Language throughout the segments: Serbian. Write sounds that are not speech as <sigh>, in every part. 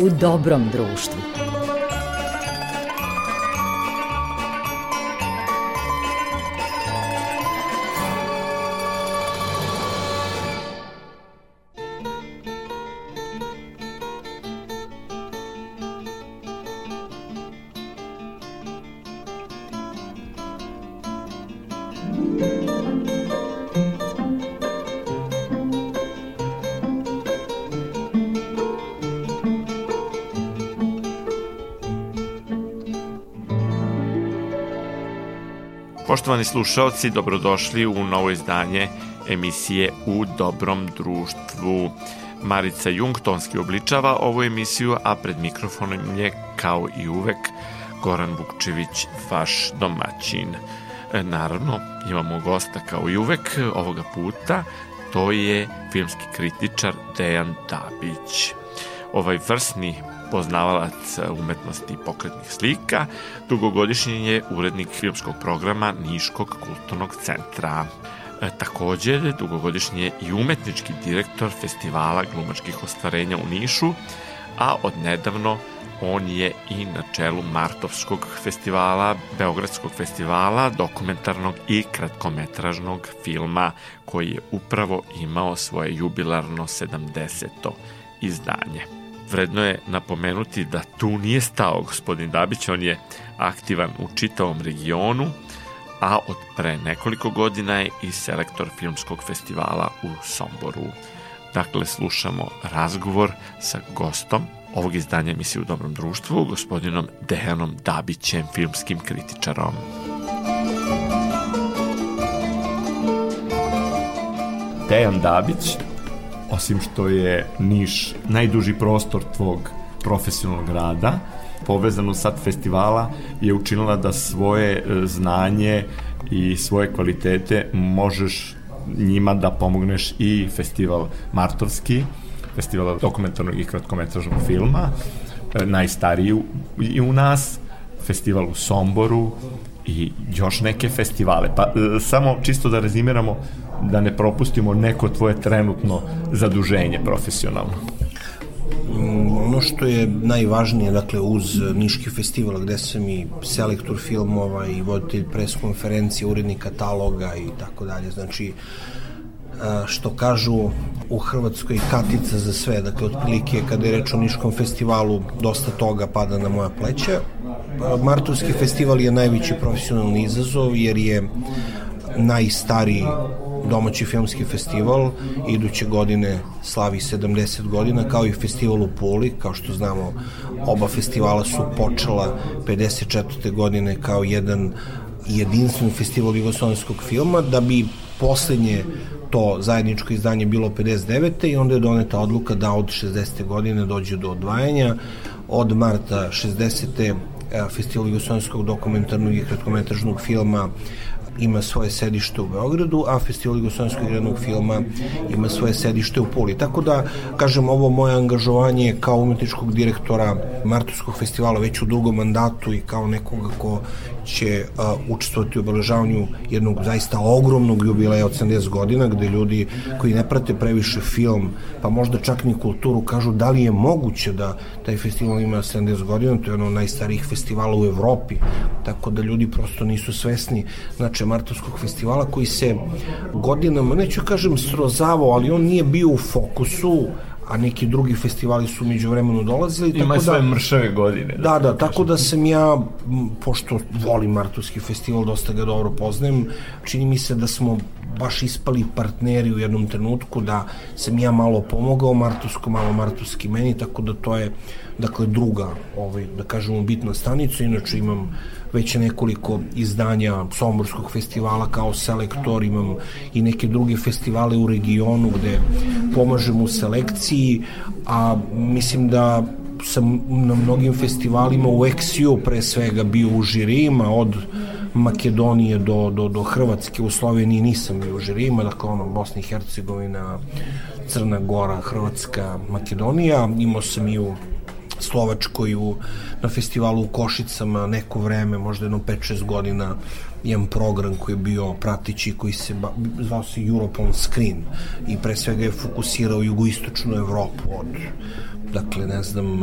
u dobrom društvu. Poštovani slušalci, dobrodošli u novo izdanje emisije U dobrom društvu. Marica Jung tonski obličava ovu emisiju, a pred mikrofonom je, kao i uvek, Goran Vukčević, vaš domaćin. E, naravno, imamo gosta kao i uvek ovoga puta, to je filmski kritičar Dejan Dabić. Ovaj vrsni poznavalac umetnosti pokretnih slika, dugogodišnji je urednik filmskog programa Niškog kulturnog centra. E, takođe, dugogodišnji je i umetnički direktor festivala glumačkih ostvarenja u Nišu, a od nedavno on je i na čelu Martovskog festivala, Beogradskog festivala, dokumentarnog i kratkometražnog filma koji je upravo imao svoje jubilarno 70. izdanje. Vredno je napomenuti da tu nije stao gospodin Dabić, on je aktivan u čitavom regionu, a od pre nekoliko godina je i selektor filmskog festivala u Somboru. Dakle, slušamo razgovor sa gostom ovog izdanja emisije u Dobrom društvu, gospodinom Dejanom Dabićem, filmskim kritičarom. Dejan Dabić osim što je Niš najduži prostor tvog profesionalnog rada, povezano sad festivala je učinila da svoje e, znanje i svoje kvalitete možeš njima da pomogneš i festival Martovski, festival dokumentarnog i kratkometražnog filma, e, najstariji i u nas, festival u Somboru i još neke festivale. Pa e, samo čisto da rezimiramo, da ne propustimo neko tvoje trenutno zaduženje profesionalno? Mm, ono što je najvažnije, dakle, uz Niški festival gde sam i selektor filmova i voditelj pres konferencije, urednik kataloga i tako dalje, znači, što kažu u Hrvatskoj katica za sve, dakle otprilike kada je reč o Niškom festivalu dosta toga pada na moja pleća. Martovski festival je najveći profesionalni izazov jer je najstariji domaći filmski festival iduće godine slavi 70 godina kao i festival u Puli kao što znamo oba festivala su počela 54. godine kao jedan jedinstven festival jugoslovenskog filma da bi poslednje to zajedničko izdanje bilo 59. i onda je doneta odluka da od 60. godine dođe do odvajanja od marta 60. festival jugoslovenskog dokumentarnog i kratkometražnog filma ima svoje sedište u Beogradu, a Festival Jugoslovenskog igranog filma ima svoje sedište u Puli. Tako da, kažem, ovo moje angažovanje kao umetničkog direktora Martovskog festivala već u drugom mandatu i kao nekoga ko će a, učestvovati u obeležavanju jednog zaista ogromnog jubileja od 70 godina, gde ljudi koji ne prate previše film, pa možda čak ni kulturu, kažu da li je moguće da taj festival ima 70 godina, to je ono najstarijih festivala u Evropi, tako da ljudi prosto nisu svesni znači Martovskog festivala koji se godinama, neću kažem srozavao, ali on nije bio u fokusu, a neki drugi festivali su među vremenu dolazili. Ima tako svoje da, mršave godine. Da, da, da, tako da sam ja, pošto volim Martovski festival, dosta ga dobro poznajem, čini mi se da smo baš ispali partneri u jednom trenutku, da sam ja malo pomogao Martovsku, malo Martovski meni, tako da to je, dakle, druga, ovaj, da kažemo, bitna stanica, inače imam već nekoliko izdanja Somborskog festivala kao selektor, imam i neke druge festivale u regionu gde pomažem u selekciji, a mislim da sam na mnogim festivalima u Eksiju pre svega bio u žirima od Makedonije do, do, do Hrvatske, u Sloveniji nisam bio u žirima, dakle ono Bosna i Hercegovina, Crna Gora, Hrvatska, Makedonija, imao sam i u Slovačkoj u, na festivalu u Košicama neko vreme, možda jedno 5-6 godina jedan program koji je bio pratići koji se zvao se Europe on Screen i pre svega je fokusirao jugoistočnu Evropu od dakle, ne znam,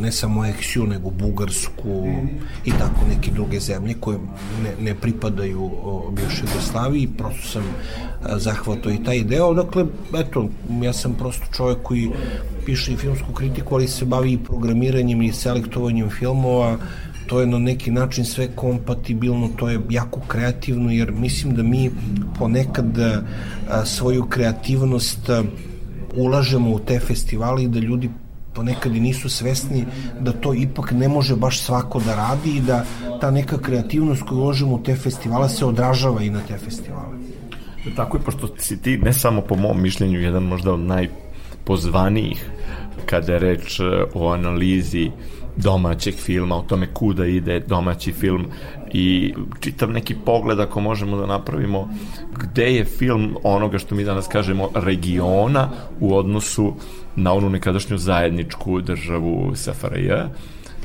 ne samo Eksiju, nego Bugarsku i tako neke druge zemlje koje ne, ne pripadaju bivšoj Jugoslaviji, prosto sam zahvatao i taj deo, dakle, eto, ja sam prosto čovjek koji piše i filmsku kritiku, ali se bavi i programiranjem i selektovanjem filmova, to je na neki način sve kompatibilno, to je jako kreativno, jer mislim da mi ponekad a, svoju kreativnost a, ulažemo u te festivale i da ljudi ponekad i nisu svesni da to ipak ne može baš svako da radi i da ta neka kreativnost koju uložimo u te festivale se odražava i na te festivale. Tako je, pošto si ti, ne samo po mom mišljenju, jedan možda od najpozvanijih kada je reč o analizi domaćeg filma, o tome kuda ide domaći film i čitav neki pogled ako možemo da napravimo gde je film onoga što mi danas kažemo regiona u odnosu na onu nekadašnju zajedničku državu SFRJ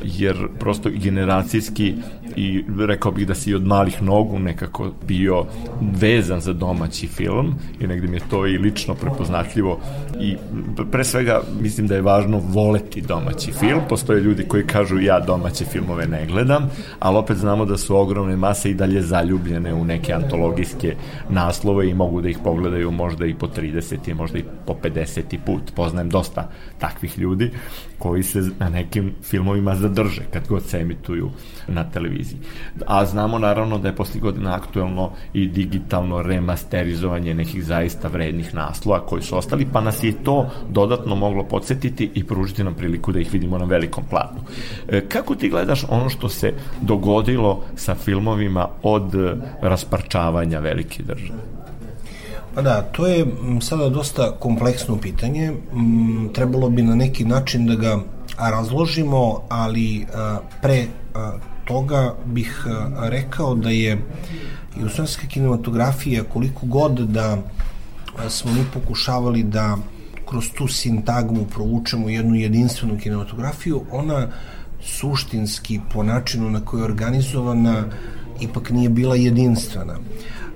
jer prosto generacijski i rekao bih da si od malih nogu nekako bio vezan za domaći film i negde mi je to i lično prepoznatljivo i pre svega mislim da je važno voleti domaći film. Postoje ljudi koji kažu ja domaće filmove ne gledam, ali opet znamo da su ogromne mase i dalje zaljubljene u neke antologijske naslove i mogu da ih pogledaju možda i po 30 i možda i po 50 put. Poznajem dosta takvih ljudi koji se na nekim filmovima zadrže kad god se emituju na televiziji. A znamo naravno da je posle godina aktuelno i digitalno remasterizovanje nekih zaista vrednih naslova koji su ostali, pa nas je to dodatno moglo podsjetiti i pružiti nam priliku da ih vidimo na velikom planu. E, kako ti gledaš ono što se dogodilo sa filmovima od rasparčavanja velike države? Pa da, to je sada dosta kompleksno pitanje. Trebalo bi na neki način da ga razložimo, ali pre toga bih rekao da je jugoslovenska kinematografija koliko god da smo mi pokušavali da kroz tu sintagmu provučemo jednu jedinstvenu kinematografiju, ona suštinski po načinu na koji je organizovana ipak nije bila jedinstvena.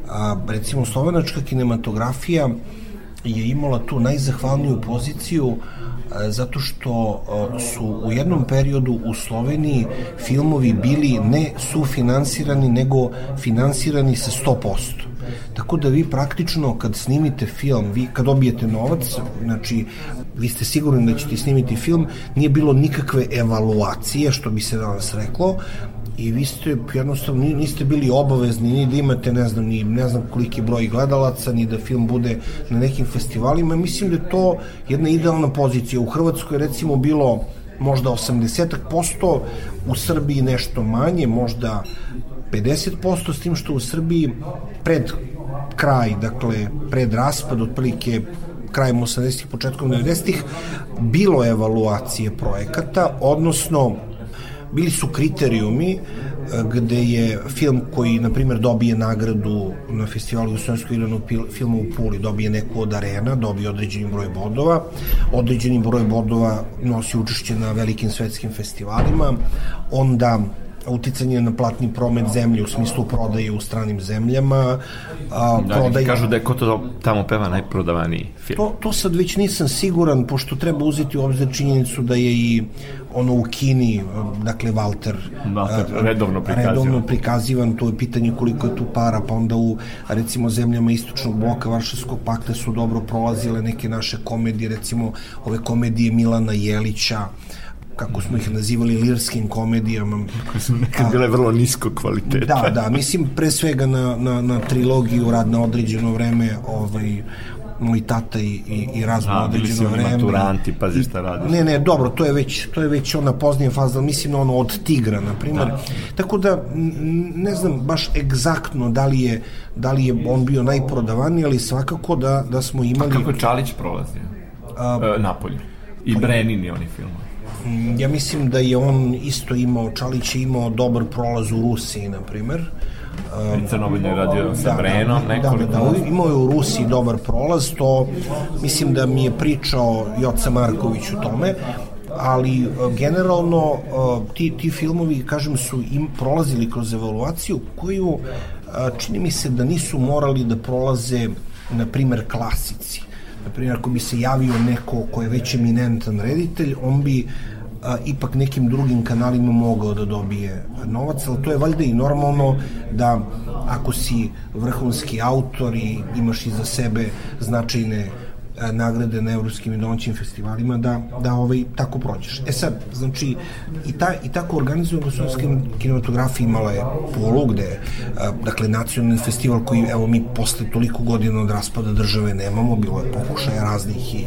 A, recimo, slovenačka kinematografija je imala tu najzahvalniju poziciju a, zato što a, su u jednom periodu u Sloveniji filmovi bili ne sufinansirani, nego finansirani sa 100%. Tako da vi praktično kad snimite film, vi kad dobijete novac, znači vi ste sigurni da ćete snimiti film, nije bilo nikakve evaluacije, što bi se danas reklo, i vi ste jednostavno niste bili obavezni ni da imate ne znam ni ne znam koliki broj gledalaca ni da film bude na nekim festivalima. Mislim da je to jedna idealna pozicija. U Hrvatskoj recimo bilo možda 80% u Srbiji nešto manje možda 50% s tim što u Srbiji pred kraj dakle pred raspad otprilike krajem 80-ih, početkom 90-ih, bilo evaluacije projekata, odnosno bili su kriterijumi e, gde je film koji, na primjer, dobije nagradu na festivalu Jugoslovenskog igranog filma u Puli, dobije neku od arena, dobije određeni broj bodova, određeni broj bodova nosi učešće na velikim svetskim festivalima, onda uticanje na platni promet zemlje u smislu prodaje u stranim zemljama. A, da, prodaje... kažu da je ko to tamo peva najprodavaniji film. To, to sad već nisam siguran, pošto treba uzeti u obzir činjenicu da je i ono u Kini, dakle Walter, Walter redovno prikazivan. redovno prikazivan, to je pitanje koliko je tu para, pa onda u recimo zemljama istočnog bloka Varšavskog pakta su dobro prolazile neke naše komedije, recimo ove komedije Milana Jelića, kako smo ih nazivali lirskim komedijama. Koje su nekad bile vrlo nisko kvaliteta. Da, da, mislim pre svega na, na, na trilogiju Rad na određeno vreme, ovaj, moj tata i, i, i razno A, određeno vreme. maturanti, pazi šta radiš. Ne, ne, dobro, to je već, to je već ona poznija faza, mislim na ono od tigra, na primjer. Da. Tako da, ne znam baš egzaktno da li je, da li je on bio najprodavaniji, ali svakako da, da smo imali... A kako je Čalić prolazio? A, e, Napolju. I pa, Brenini oni filmovi. Mm, ja mislim da je on isto imao, Čalić je imao dobar prolaz u Rusiji, na primer. Um, Crnobilj je radio sa da, Brenom da, nekoliko. Da, da, da, imao je u Rusiji dobar prolaz, to mislim da mi je pričao Joca Marković o tome, ali uh, generalno uh, ti, ti filmovi, kažem, su im prolazili kroz evaluaciju koju uh, čini mi se da nisu morali da prolaze, na primer, klasici na primjer, ako bi se javio neko ko je već eminentan reditelj, on bi a, ipak nekim drugim kanalima mogao da dobije novac, ali to je valjda i normalno da ako si vrhunski autor i imaš iza sebe značajne nagrade na evropskim i domaćim festivalima da, da ovaj, tako prođeš. E sad, znači, i, ta, i tako organizujena jugoslovenska kinematografija imala je polu gde, a, dakle, nacionalni festival koji, evo, mi posle toliko godina od raspada države nemamo, bilo je pokušaja raznih i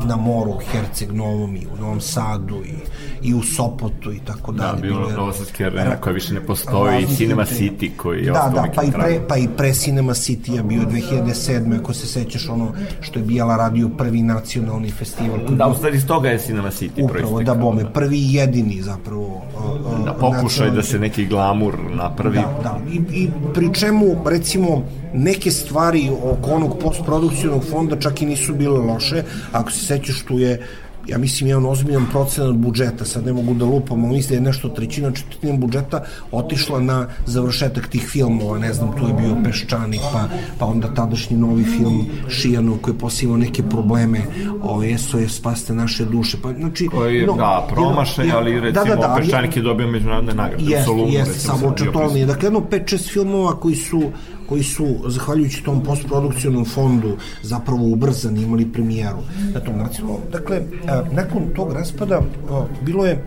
na moru u Herceg Novom i u Novom Sadu i, i u Sopotu i tako Da, dalje. bilo je- Novosadski arena koja više ne postoji i Cinema City koji je da, ostao da, pa i, pre, pa i pre Cinema City je bio 2007. ako se sećaš ono što je Bijala radio prvi nacionalni festival Da, u stvari iz toga je Cinema City upravo da bome prvi i jedini zapravo a, a, Da pokušaj da nacionalni- se neki glamur napravi. Da, da. I, I pri čemu, recimo, neke stvari oko onog postprodukcijnog fonda čak i nisu bile loše. Ako se sećaš, tu je ja mislim jedan ozbiljan procenat budžeta, sad ne mogu da lupam, ali mislim da je nešto trećina, četvrtina budžeta otišla na završetak tih filmova, ne znam, tu je bio Peščanik, pa, pa onda tadašnji novi film Šijano koji je posle imao neke probleme, ove, SOS Spaste naše duše, pa znači... Koji je, no, da, promašaj, jedan- ali recimo da, da, da, ali- Peščanik je dobio međunarodne nagrade. u Jeste, Solunu, jeste, recimo, samo sam bio četolnije. Dakle, jedno 5-6 filmova koji su koji su, zahvaljujući tom postprodukcionom fondu, zapravo ubrzani, imali premijeru na tom nacionalnom. Dakle, a, nakon tog raspada a, bilo je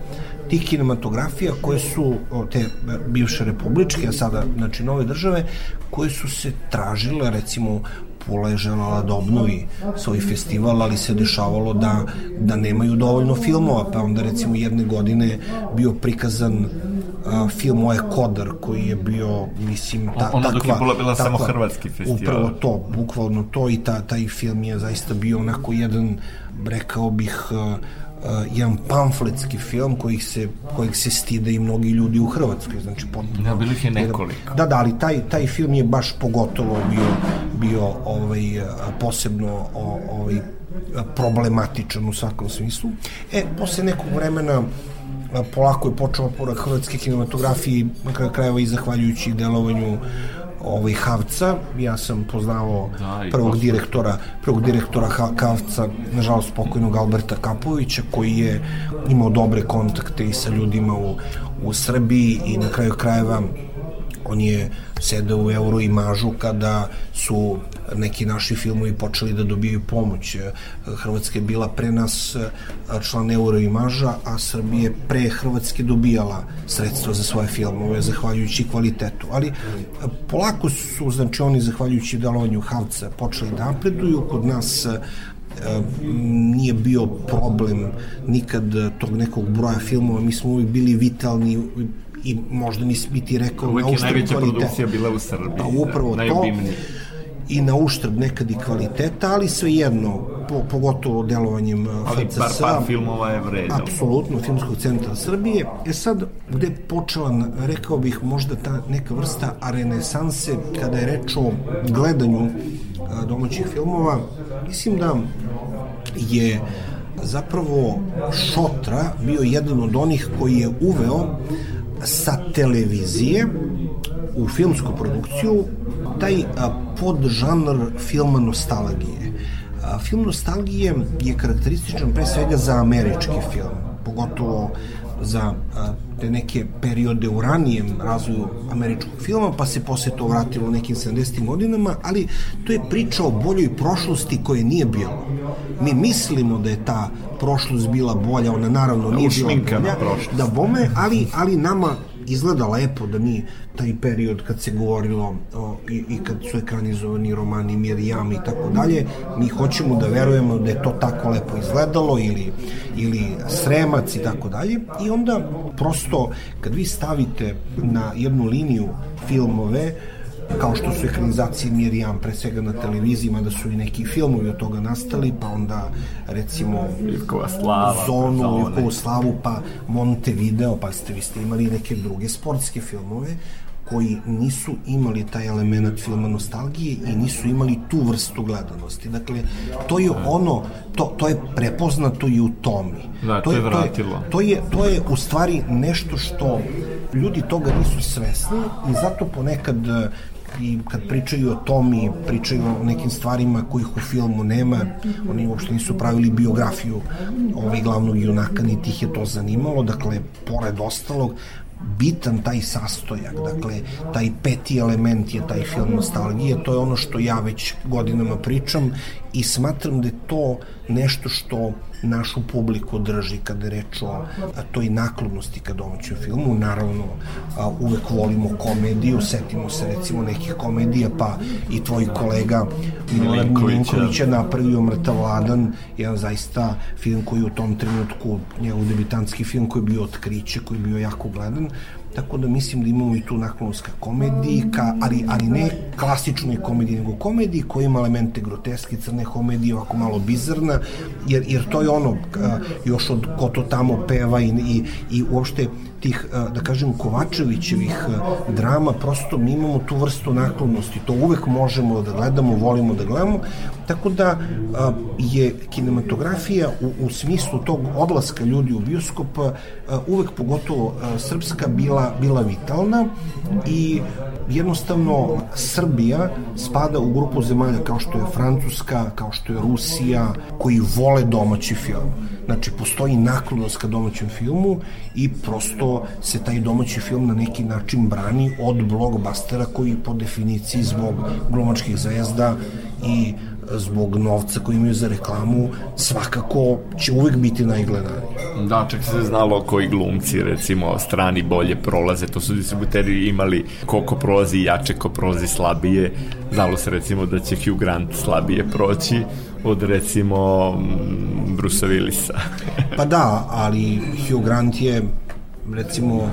tih kinematografija koje su te bivše republičke, a sada znači nove države, koje su se tražile recimo Pula je želala da obnovi svoj festival, ali se dešavalo da, da nemaju dovoljno filmova, pa onda recimo jedne godine bio prikazan film Oje Kodar koji je bio, mislim, ta, Ono dok je takva, Pula bila samo takva- hrvatski festival. Upravo to, bukvalno to i ta, taj film je zaista bio onako jedan, rekao bih, a, jedan pamfletski film kojih se, kojeg se stide i mnogi ljudi u Hrvatskoj, znači potpuno. Da, bilo ih je nekoliko. Da, da, ali taj, taj film je baš pogotovo bio, bio ovaj, posebno ovaj, problematičan u svakom smislu. E, posle nekog vremena a, polako je počeo oporak hrvatske kinematografije na kraju krajeva i zahvaljujući delovanju ovaj Havca, ja sam poznavao Da, i prvog posle. direktora, prvog direktora Ha- Havca, nažalost pokojnog Alberta Kapovića, koji je imao dobre kontakte i sa ljudima u, u Srbiji i na kraju krajeva on je sedao u euro imažu kada su neki naši filmovi počeli da dobijaju pomoć. Hrvatska je bila pre nas član euro imaža, a Srbije pre Hrvatske dobijala sredstva za svoje filmove, zahvaljujući kvalitetu. Ali polako su, znači oni zahvaljujući delovanju Havca počeli da napreduju, kod nas nije bio problem nikad tog nekog broja filmova, mi smo uvijek bili vitalni i možda nisi biti rekao Uvijek je najveća produkcija bila u Srbiji. Pa upravo to najobimnija. I na uštrb nekad i kvaliteta, ali svejedno, po, pogotovo delovanjem uh, Ali par, FCS, par filmova je vredno. apsolutno Filmskog centra Srbije. E sad, gde je počela, rekao bih, možda ta neka vrsta renesanse kada je reč o gledanju a, domaćih filmova, mislim da je zapravo Šotra bio jedan od onih koji je uveo sa televizije u filmsku produkciju taj podžanr filma nostalgije. Film nostalgije je karakterističan pre svega za američki film, pogotovo za te neke periode u ranijem razvoju američkog filma, pa se posle to vratilo u nekim 70. godinama, ali to je priča o boljoj prošlosti koje nije bilo. Mi mislimo da je ta prošlost bila bolja, ona naravno nije bila bolja, prošlost. da bome, ali, ali nama izgleda lepo da mi taj period kad se govorilo o, i, i kad su ekranizovani romani Mirjam i tako dalje, mi hoćemo da verujemo da je to tako lepo izgledalo ili, ili Sremac i tako dalje. I onda prosto kad vi stavite na jednu liniju filmove kao što su ekranizacije Mirjam pre svega na televizijima da su i neki filmovi od toga nastali pa onda recimo Ivkova slava. zonu, Zone. Ivkovu slavu, pa Montevideo, pa ste vi ste imali neke druge sportske filmove koji nisu imali taj element filma nostalgije i nisu imali tu vrstu gledanosti. Dakle, to je ono, to, to je prepoznato i u tomi. Da, to je To vratilo. je, to je, to je u stvari nešto što ljudi toga nisu svesni i zato ponekad i kad pričaju o tom i pričaju o nekim stvarima kojih u filmu nema, oni uopšte nisu pravili biografiju ovaj glavnog junaka, niti ih je to zanimalo, dakle, pored ostalog, bitan taj sastojak, dakle, taj peti element je taj film nostalgije, to je ono što ja već godinama pričam i smatram da je to nešto što našu publiku drži kada je reč o toj naklonnosti ka domaćem filmu. Naravno, a, uvek volimo komediju, setimo se recimo nekih komedija, pa i tvoj kolega Milorad Milinković je napravio Mrtav Vladan, jedan zaista film koji u tom trenutku, njegov debitanski film koji je bio otkriće, koji je bio jako gledan, tako da mislim da imamo i tu naklonost ka komediji, ka, ali, ali ne klasičnoj komediji, nego komediji koja ima elemente groteski, crne komedije, ovako malo bizarna, jer, jer to je ono, još od ko to tamo peva i, i, i uopšte tih, da kažem, Kovačevićevih drama, prosto mi imamo tu vrstu naklonosti, to uvek možemo da gledamo, volimo da gledamo, tako da je kinematografija u, u smislu tog odlaska ljudi u bioskop uvek pogotovo srpska bila, bila vitalna i jednostavno Srbija spada u grupu zemalja kao što je Francuska, kao što je Rusija, koji vole domaći film. Znači, postoji naklonost ka domaćem filmu i prosto se taj domaći film na neki način brani od blockbustera koji po definiciji zbog glumačkih zvezda i zbog novca koji imaju za reklamu svakako će uvek biti najgledaniji. Da, čak se znalo koji glumci recimo strani bolje prolaze, to su distributeri imali koliko prolazi jače, ko prolazi slabije, znalo se recimo da će Hugh Grant slabije proći od recimo Brusa Willisa. <laughs> pa da, ali Hugh Grant je recimo uh,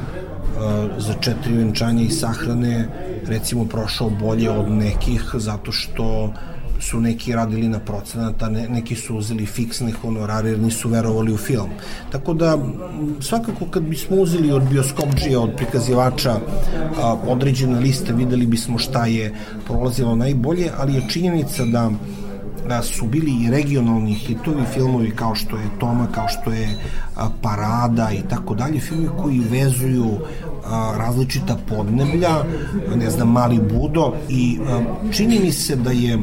za četiri venčanja i sahrane recimo prošao bolje od nekih zato što su neki radili na procenata, ne, neki su uzeli fiksne honorare jer nisu verovali u film. Tako da, svakako kad bismo uzeli od bioskopđija, od prikazivača a, određene liste, videli bismo šta je prolazilo najbolje, ali je činjenica da da su bili i regionalni hitovi filmovi kao što je Toma, kao što je a, Parada i tako dalje, filmovi koji vezuju a, različita podneblja, ne znam, Mali Budo i a, čini mi se da je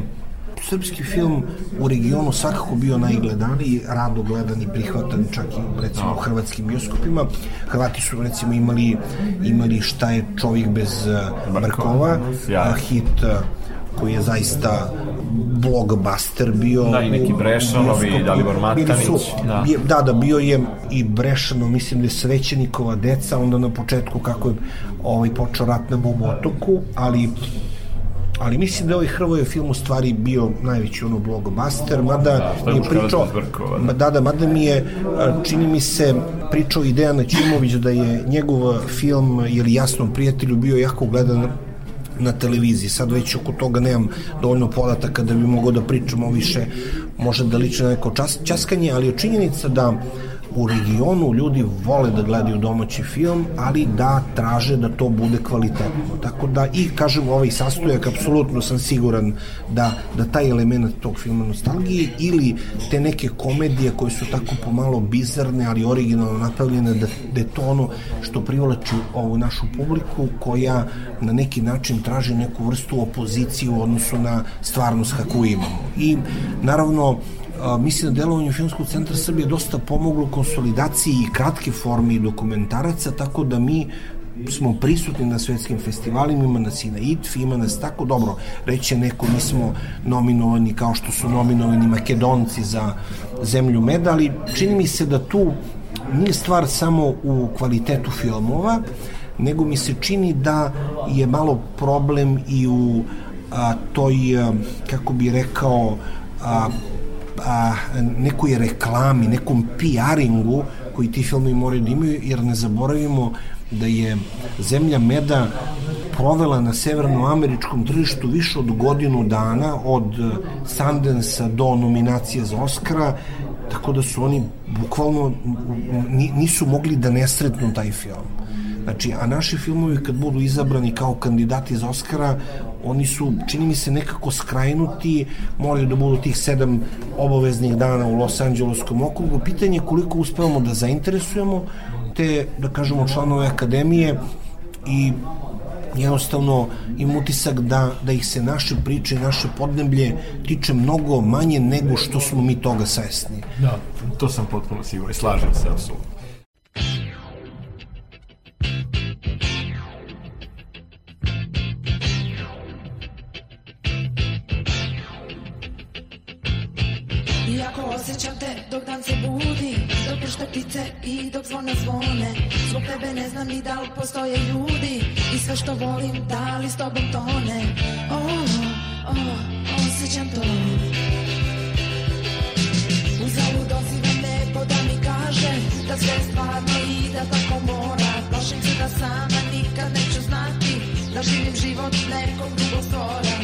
srpski film u regionu svakako bio najgledaniji, rado gledan i prihvatan čak i recimo u hrvatskim bioskopima. Hrvati su recimo imali, imali šta je čovjek bez Brkova, hit koji je zaista blockbuster bio. Da, i neki Brešanovi, i Dalibor Matanić. Su, da. da, da, bio je i Brešanov, mislim da je Svećenikova deca, onda na početku kako je ovaj, počeo rat na mom otoku, ali ali mislim da je ovaj Hrvoje film u stvari bio najveći ono blockbuster, mada da, je pričao, da. da, da, mada mi je, čini mi se, pričao i Dejana Ćimović da je njegov film ili jasnom prijatelju bio jako gledan na televiziji. Sad već oko toga nemam dovoljno podataka da bi mogao da pričamo više, može da liči na neko čas, časkanje, ali je činjenica da u regionu ljudi vole da gledaju domaći film, ali da traže da to bude kvalitetno. Tako da i kažem ovaj sastojak apsolutno sam siguran da da taj element tog filma nostalgije ili te neke komedije koje su tako pomalo bizarne, ali originalno napravljene da, da je to ono što privlači ovu našu publiku koja na neki način traži neku vrstu opozicije u odnosu na stvarnost kakvu imamo. I naravno a, mislim da delovanje Filmskog centra Srbije dosta pomoglo konsolidaciji i kratke forme i dokumentaraca, tako da mi smo prisutni na svetskim festivalima, ima nas i na ITF, ima nas tako dobro, reće neko, mi smo nominovani kao što su nominovani Makedonci za zemlju meda, ali čini mi se da tu nije stvar samo u kvalitetu filmova, nego mi se čini da je malo problem i u a, toj, a, kako bi rekao, a, a, nekoj reklami, nekom PR-ingu koji ti filmi moraju da imaju, jer ne zaboravimo da je zemlja meda provela na severnoameričkom tržištu više od godinu dana od Sundance do nominacije za Oscara tako da su oni bukvalno nisu mogli da ne sretnu taj film. Znači, a naši filmovi kad budu izabrani kao kandidati za Oscara, oni su, čini mi se, nekako skrajnuti, moraju da budu tih sedam obaveznih dana u Los Angeleskom okrugu. Pitanje je koliko uspevamo da zainteresujemo te, da kažemo, članove akademije i jednostavno im utisak da, da ih se naše priče naše podneblje tiče mnogo manje nego što smo mi toga svesni. Da, to sam potpuno siguran i slažem se apsolutno. Dok dan se budi Dok pršte ptice i dok zvona zvone. Zbog tebe ne znam ni da li postoje ljudi I sve što volim da li s tobom tone. Oh, oh, osjećam to. Uzalud dozivam nebo da mi kaže Da sve stvarno i da tako mora. Plašim se da sama nikad neću znati Da živim život nekog drugog stvora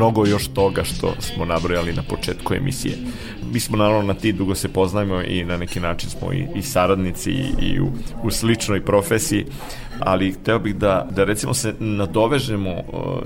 mnogo još toga što smo nabrojali na početku emisije. Mi smo naravno na ti dugo se poznajemo i na neki način smo i, i saradnici i, i u, u sličnoj profesiji, ali hteo bih da, da recimo se nadovežemo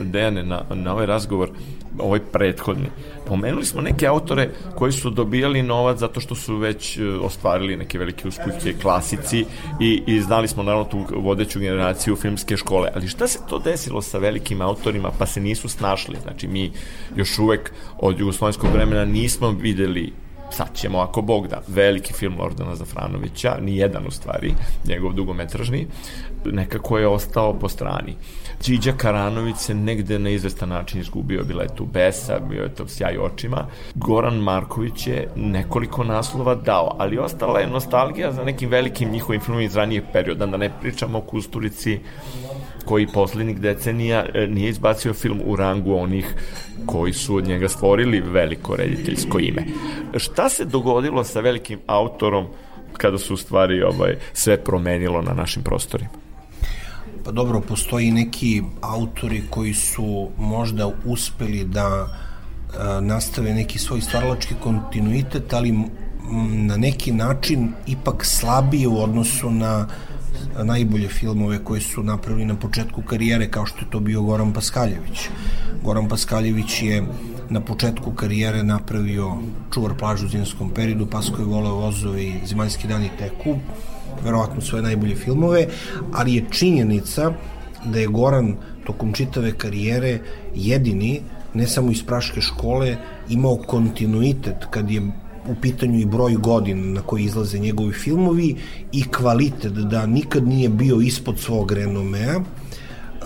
Dejane na, na ovaj razgovor ovaj prethodni. Pomenuli smo neke autore koji su dobijali novac zato što su već e, ostvarili neke velike uspehe klasici i, i znali smo naravno tu vodeću generaciju filmske škole. Ali šta se to desilo sa velikim autorima pa se nisu snašli? Znači mi još uvek od jugoslovenskog vremena nismo videli sad ćemo, ako Bog da, veliki film Lordana Zafranovića, ni jedan u stvari, njegov dugometražni, nekako je ostao po strani. Điđa Karanović se negde na izvestan način izgubio, bila je tu Besa, bio je to sjaj očima. Goran Marković je nekoliko naslova dao, ali ostala je nostalgija za nekim velikim njihovim filmom iz ranijeg perioda, da ne pričamo o Kusturici, koji poslednjih decenija e, nije izbacio film u rangu onih koji su od njega stvorili veliko rediteljsko ime. Šta se dogodilo sa velikim autorom kada su u stvari ovaj, sve promenilo na našim prostorima? Pa dobro, postoji neki autori koji su možda uspeli da e, nastave neki svoj stvaralački kontinuitet, ali m, na neki način ipak slabije u odnosu na najbolje filmove koje su napravili na početku karijere kao što je to bio Goran Paskaljević. Goran Paskaljević je na početku karijere napravio Čuvar plažu u zimskom periodu, Pasko je voleo vozove i Zemaljski dan i teku, verovatno svoje najbolje filmove, ali je činjenica da je Goran tokom čitave karijere jedini, ne samo iz Praške škole, imao kontinuitet kad je u pitanju i broj godina na koji izlaze njegovi filmovi i kvalitet da nikad nije bio ispod svog renomea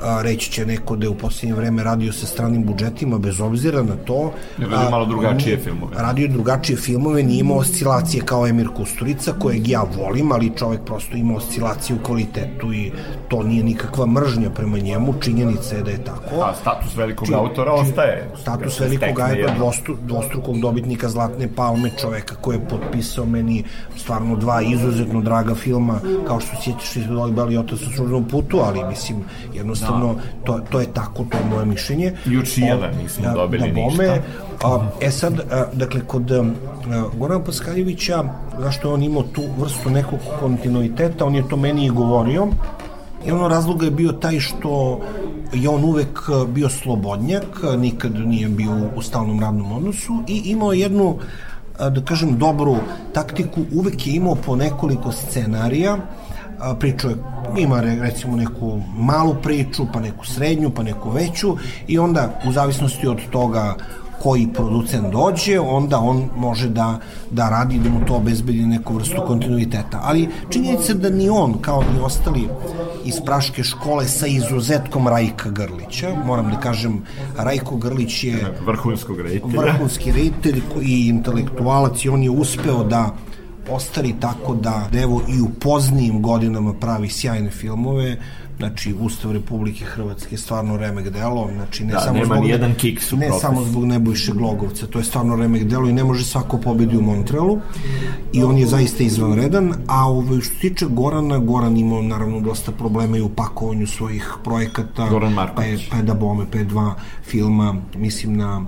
a, reći će neko da je u posljednje vreme radio sa stranim budžetima, bez obzira na to. Ne radio malo drugačije filmove. Radio drugačije filmove, nije imao oscilacije kao Emir Kusturica, kojeg ja volim, ali čovjek prosto ima oscilacije u kvalitetu i to nije nikakva mržnja prema njemu, činjenica je da je tako. A status velikog či, autora či, ostaje. Status velikog autora, dvostru, dvostrukog dobitnika Zlatne palme, čoveka koji je potpisao meni stvarno dva izuzetno draga filma, kao što sjećaš iz Beli otac službenom putu, ali mislim, jednostavno, da. to, to je tako, to je moje mišljenje. Juče jedan nismo da, dobili da bome, ništa. A, e sad, a, dakle, kod a, Gorana Paskaljevića, zašto je on imao tu vrstu nekog kontinuiteta, on je to meni i govorio, I ono razloga je bio taj što je on uvek bio slobodnjak, nikad nije bio u stalnom radnom odnosu i imao jednu da kažem, dobru taktiku, uvek je imao po nekoliko scenarija, priču ima recimo neku malu priču, pa neku srednju, pa neku veću i onda u zavisnosti od toga koji producent dođe, onda on može da, da radi da mu to obezbedi neku vrstu kontinuiteta. Ali činjenica da ni on, kao ni ostali iz Praške škole sa izuzetkom Rajka Grlića, moram da kažem, Rajko Grlić je vrhunskog rejtelja. vrhunski rejtelj i intelektualac i on je uspeo da ostari tako da, da evo i u poznijim godinama pravi sjajne filmove znači Ustav Republike Hrvatske je stvarno remek delo, znači ne da, samo nema zbog jedan kiks u ne profes. samo zbog Nebojše Glogovca, to je stvarno remek delo i ne može svako pobedi u Montrealu i on je zaista izvanredan, a ovaj što se tiče Gorana, Goran imao naravno dosta problema i u pakovanju svojih projekata, Goran pa je, Marković. pa je da bome, pa je dva filma, mislim na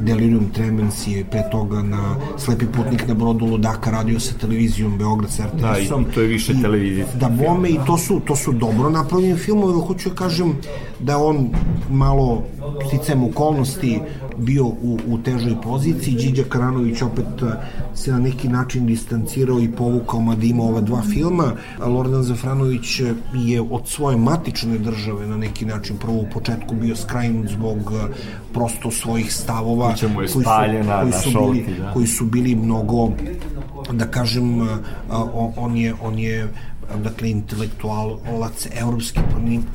Delirium Tremens i pre toga na Slepi putnik na brodu Ludaka radio sa televizijom Beograd sa RTS-om. Da, i to je više televizije. Da bome i to su, to su dobro napravljeni filmovi, ali hoću da kažem da on malo sticam okolnosti bio u, u težoj poziciji. Điđa Karanović opet uh, se na neki način distancirao i povukao mada ima ova dva filma. Lordan Zafranović je od svoje matične države na neki način prvo u početku bio skrajnut zbog uh, prosto svojih stavova koji su, koji su, bili, šolti, da. koji su bili mnogo da kažem uh, on je on je dakle intelektualac evropske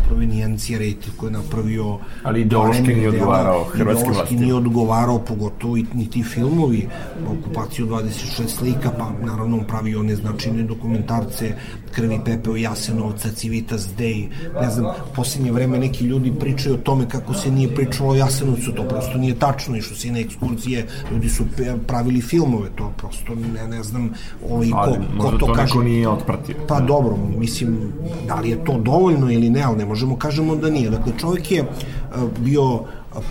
provenijencije rejte koji je napravio ali ideološki nije odgovarao hrvatskim vlastima nije odgovarao pogotovo i ni ti filmovi okupaciju 26 slika pa naravno on pravi one značajne dokumentarce Krvi pepeo Jasenovca Civitas Dej ne znam, posljednje vreme neki ljudi pričaju o tome kako se nije pričalo o Jasenovcu to prosto nije tačno išlo se na ekskurzije ljudi su pravili filmove to prosto ne, ne znam ovaj, ko, ko to, to kaže. nije otpratio. Pa dobro, mislim, da li je to dovoljno ili ne, ali ne možemo kažemo da nije. Dakle, čovjek je bio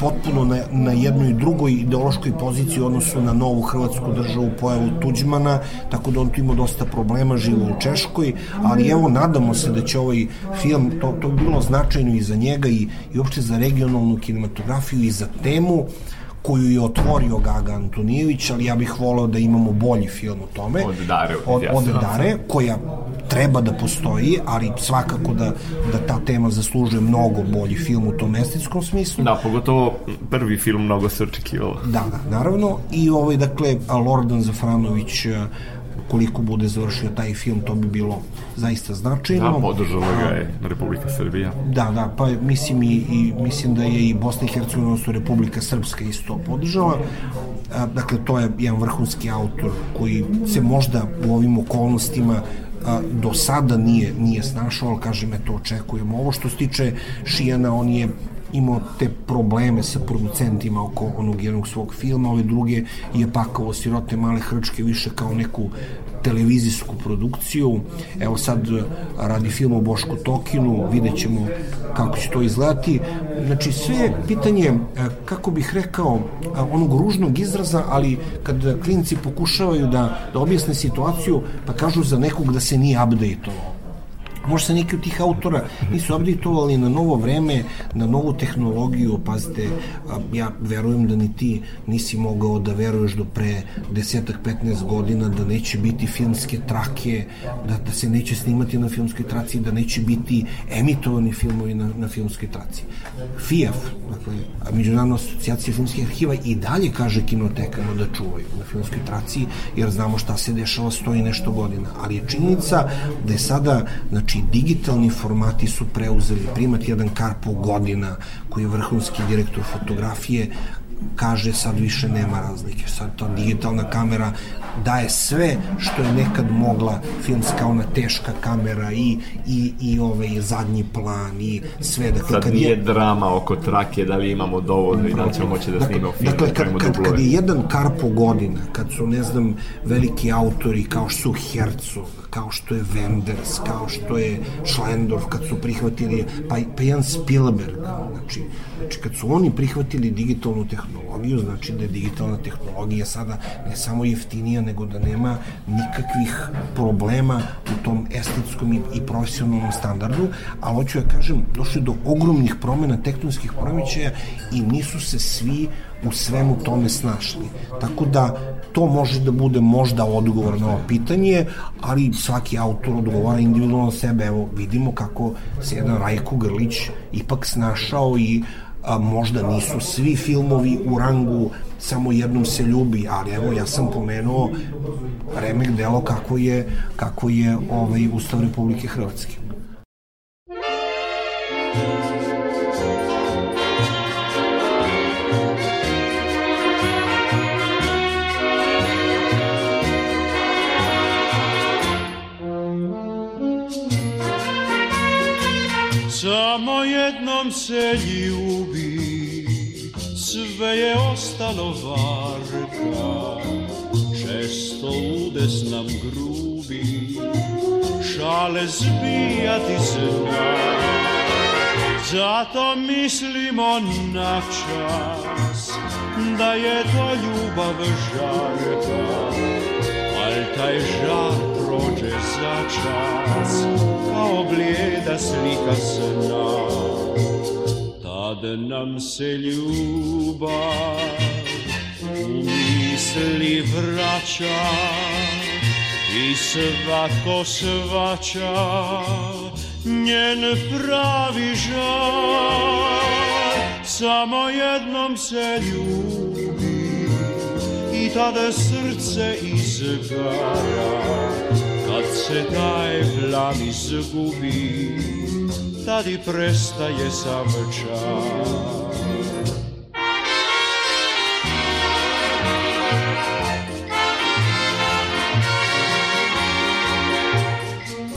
potpuno na, na jednoj drugoj ideološkoj poziciji u odnosu na novu hrvatsku državu pojavu Tuđmana, tako da on tu ima dosta problema, živo u Češkoj, ali evo, nadamo se da će ovaj film, to, to bilo značajno i za njega i, i uopšte za regionalnu kinematografiju i za temu, uh, koju je otvorio Gaga Antonijević, ali ja bih voleo da imamo bolji film o tome. Od Dare. Od, od Dare, koja treba da postoji, ali svakako da, da ta tema zaslužuje mnogo bolji film u tom estetskom smislu. Da, pogotovo prvi film mnogo se očekivalo. Da, da, naravno. I ovaj, dakle, Lordan Zafranović koliko bude završio taj film, to bi bilo zaista značajno. Da, podržala ga je Republika Srbija. Da, da, pa mislim i, i mislim da je i Bosna i Hercegovina, odnosno Republika Srpska isto podržala. Dakle, to je jedan vrhunski autor koji se možda u ovim okolnostima a, do sada nije, nije snašao, ali kažem, eto, očekujemo. Ovo što se tiče Šijana, on je imao te probleme sa producentima oko onog jednog svog filma, ove druge je pakao sirote male hrčke više kao neku televizijsku produkciju. Evo sad radi film o Bošku Tokinu, vidjet ćemo kako će to izgledati. Znači sve je pitanje, kako bih rekao, onog ružnog izraza, ali kad klinci pokušavaju da, da objasne situaciju, pa kažu za nekog da se nije update-ovao Možda se neki od tih autora nisu updateovali na novo vreme, na novu tehnologiju, pazite, ja verujem da ni ti nisi mogao da veruješ do pre desetak, 15 godina da neće biti filmske trake, da, da se neće snimati na filmskoj traci, da neće biti emitovani filmovi na, na filmskoj traci. FIAF, dakle, Međunarodna asocijacija filmskih arhiva i dalje kaže kinotekama da čuvaju na filmskoj traci, jer znamo šta se dešava sto i nešto godina. Ali je činjenica da je sada, znači, Znači, digitalni formati su preuzeli primat jedan Karpov godina, koji je vrhunski direktor fotografije, kaže sad više nema razlike. Sad ta digitalna kamera daje sve što je nekad mogla filmska ona teška kamera i, i, i ovaj zadnji plan i sve. Dakle, sad kad nije je, drama oko trake, da li imamo dovoljno i da li ćemo moći da dakle, snimamo film. Dakle, kad, kad, kad je jedan Karpo godina, kad su, ne znam, veliki autori kao što su Herzog, kao što je Wenders, kao što je Schlendorf, kad su prihvatili, pa, pa jedan Spielberg, znači, znači kad su oni prihvatili digitalnu tehnologiju, znači da je digitalna tehnologija sada ne samo jeftinija, nego da nema nikakvih problema u tom estetskom i, profesionalnom standardu, ali hoću ja kažem, došli do ogromnih promena tektonskih promićaja i nisu se svi u svemu tome snašli. Tako da to može da bude možda odgovor na ovo pitanje, ali svaki autor odgovara individualno sebe. Evo, vidimo kako se jedan Rajko Grlić ipak snašao i a, možda nisu svi filmovi u rangu samo jednom se ljubi, ali evo ja sam pomenuo remek delo kako je, kako je ovaj Ustav Republike Hrvatske. Samo jednom se ljubi, sve je ostalo varka. Često udes nam grubi, šale zbijati zna. Zato mislimo na čas, da je to ljubav žarka. Al taj žar prođe za čas, kao blijeda slika sna. Tad nam se ljubav u misli vraća i svatko svača njen pravi žar. Samo jednom se ljubi i tada srce izgara Kad se taj plan izgubi, tad i prestaje sam čar.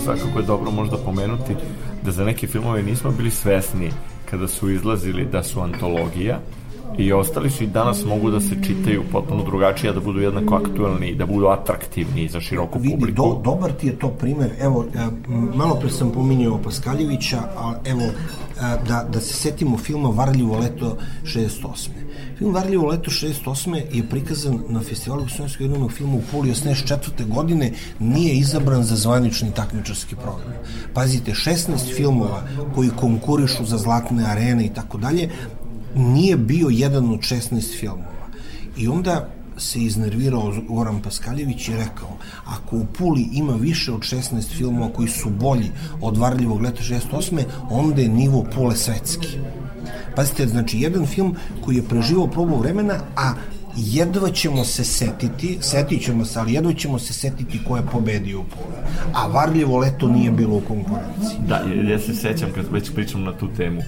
Svakako je dobro možda pomenuti da za neke filmove nismo bili svesni kada su izlazili da su antologija, i ostali su i danas mogu da se čitaju potpuno drugačije, da budu jednako aktuelni, da budu atraktivni za široku Vidi, publiku. Do, dobar ti je to primer, evo, e, malo pre sam pominjao Paskaljevića, a evo, e, da, da se setimo filma Varljivo leto 68. Film Varljivo leto 68. je prikazan na festivalu Gostovijskog jednog filma u Puli 84. godine, nije izabran za zvanični takmičarski program. Pazite, 16 filmova koji konkurišu za zlatne arene i tako dalje, nije bio jedan od 16 filmova. I onda se iznervirao Goran Paskaljević i rekao ako u Puli ima više od 16 filmova koji su bolji od Varljivog leta 68. onda je nivo Pule svetski. Pazite, znači jedan film koji je preživao probu vremena, a jedva ćemo se setiti, setit ćemo se, ali jedva ćemo se setiti ko je pobedio u Puli. A Varljivo leto nije bilo u konkurenciji. Da, ja se sećam kad već pričam na tu temu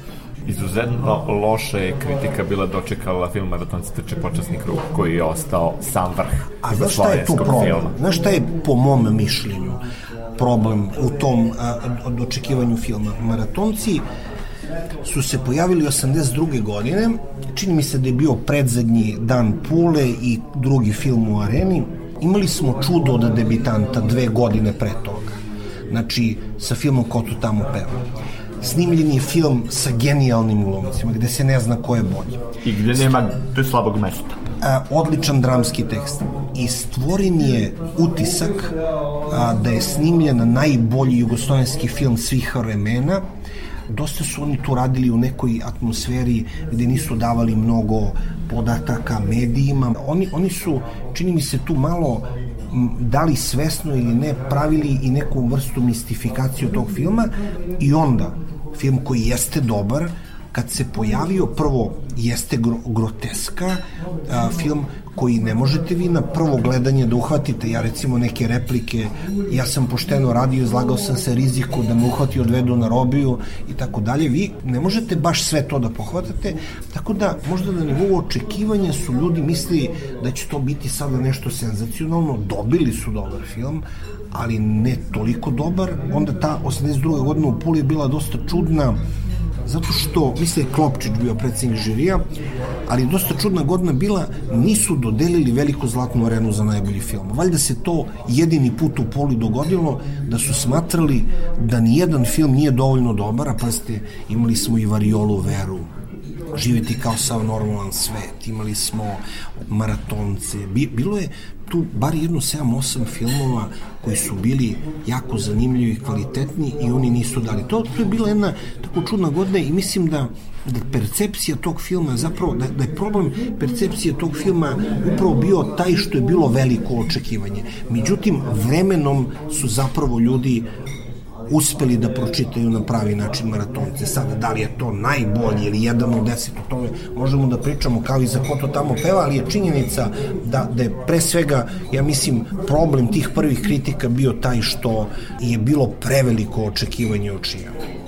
izuzetno loše je kritika bila dočekala film Maratonci trče počasni krug koji je ostao sam vrh A znaš šta je tu problem? Filma. Znaš šta je po mom mišljenju problem u tom a, očekivanju filma? Maratonci su se pojavili 82. godine, čini mi se da je bio predzadnji dan Pule i drugi film u areni, imali smo čudo od debitanta dve godine pre toga. Znači, sa filmom Ko tu tamo peva snimljen je film sa genijalnim glumcima, gde se ne zna ko je bolji. I gde nema te slabog mesta. A, odličan dramski tekst. I stvoren je utisak a, da je snimljen najbolji jugoslovenski film svih vremena, dosta su oni tu radili u nekoj atmosferi gde nisu davali mnogo podataka medijima. Oni, oni su, čini mi se, tu malo da li svesno ili ne pravili i neku vrstu mistifikaciju tog filma i onda film koji jeste dobar, kad se pojavio prvo jeste gro, groteska, a, film koji ne možete vi na prvo gledanje da uhvatite, ja recimo neke replike, ja sam pošteno radio, izlagao sam se riziku da me uhvati odvedu na robiju i tako dalje, vi ne možete baš sve to da pohvatate, tako da možda na nivou očekivanja su ljudi mislili da će to biti sada nešto senzacionalno, dobili su dobar film, ali ne toliko dobar, onda ta 82. godina u Puli je bila dosta čudna, zato što, misle je Klopčić bio predsednik žirija, ali dosta čudna godina bila, nisu dodelili veliku zlatnu arenu za najbolji film. Valjda se to jedini put u poli dogodilo, da su smatrali da ni jedan film nije dovoljno dobar, a pa ste imali smo i Variolu Veru, živeti kao sav normalan svet, imali smo maratonce, bilo je tu bar jedno 7-8 filmova koji su bili jako zanimljivi i kvalitetni i oni nisu dali. To, to je bila jedna tako čudna godina i mislim da da percepcija tog filma zapravo, da, da je problem percepcije tog filma upravo bio taj što je bilo veliko očekivanje. Međutim, vremenom su zapravo ljudi uspeli da pročitaju na pravi način maratonce. Sada, da li je to najbolji ili jedan od deset, o tome možemo da pričamo kao i za ko to tamo peva, ali je činjenica da, da je pre svega, ja mislim, problem tih prvih kritika bio taj što je bilo preveliko očekivanje od čijama.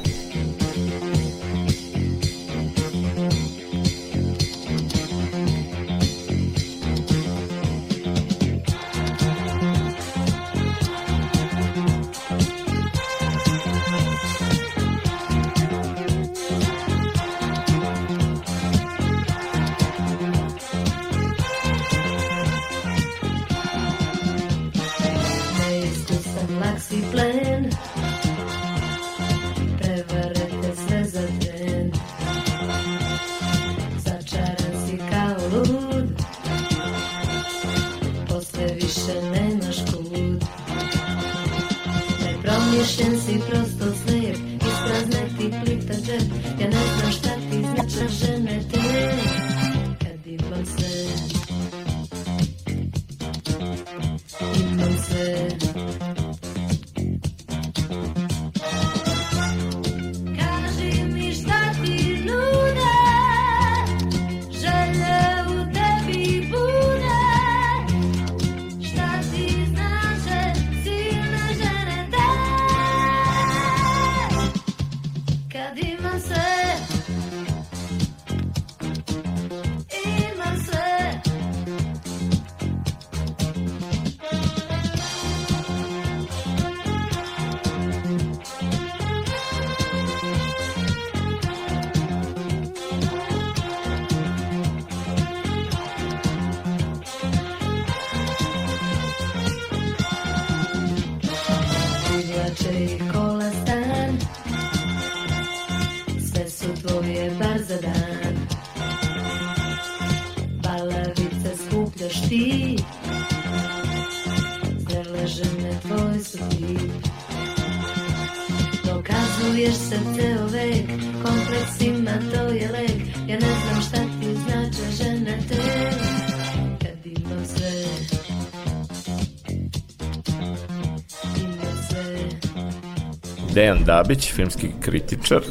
Dabić, filmski kritičar,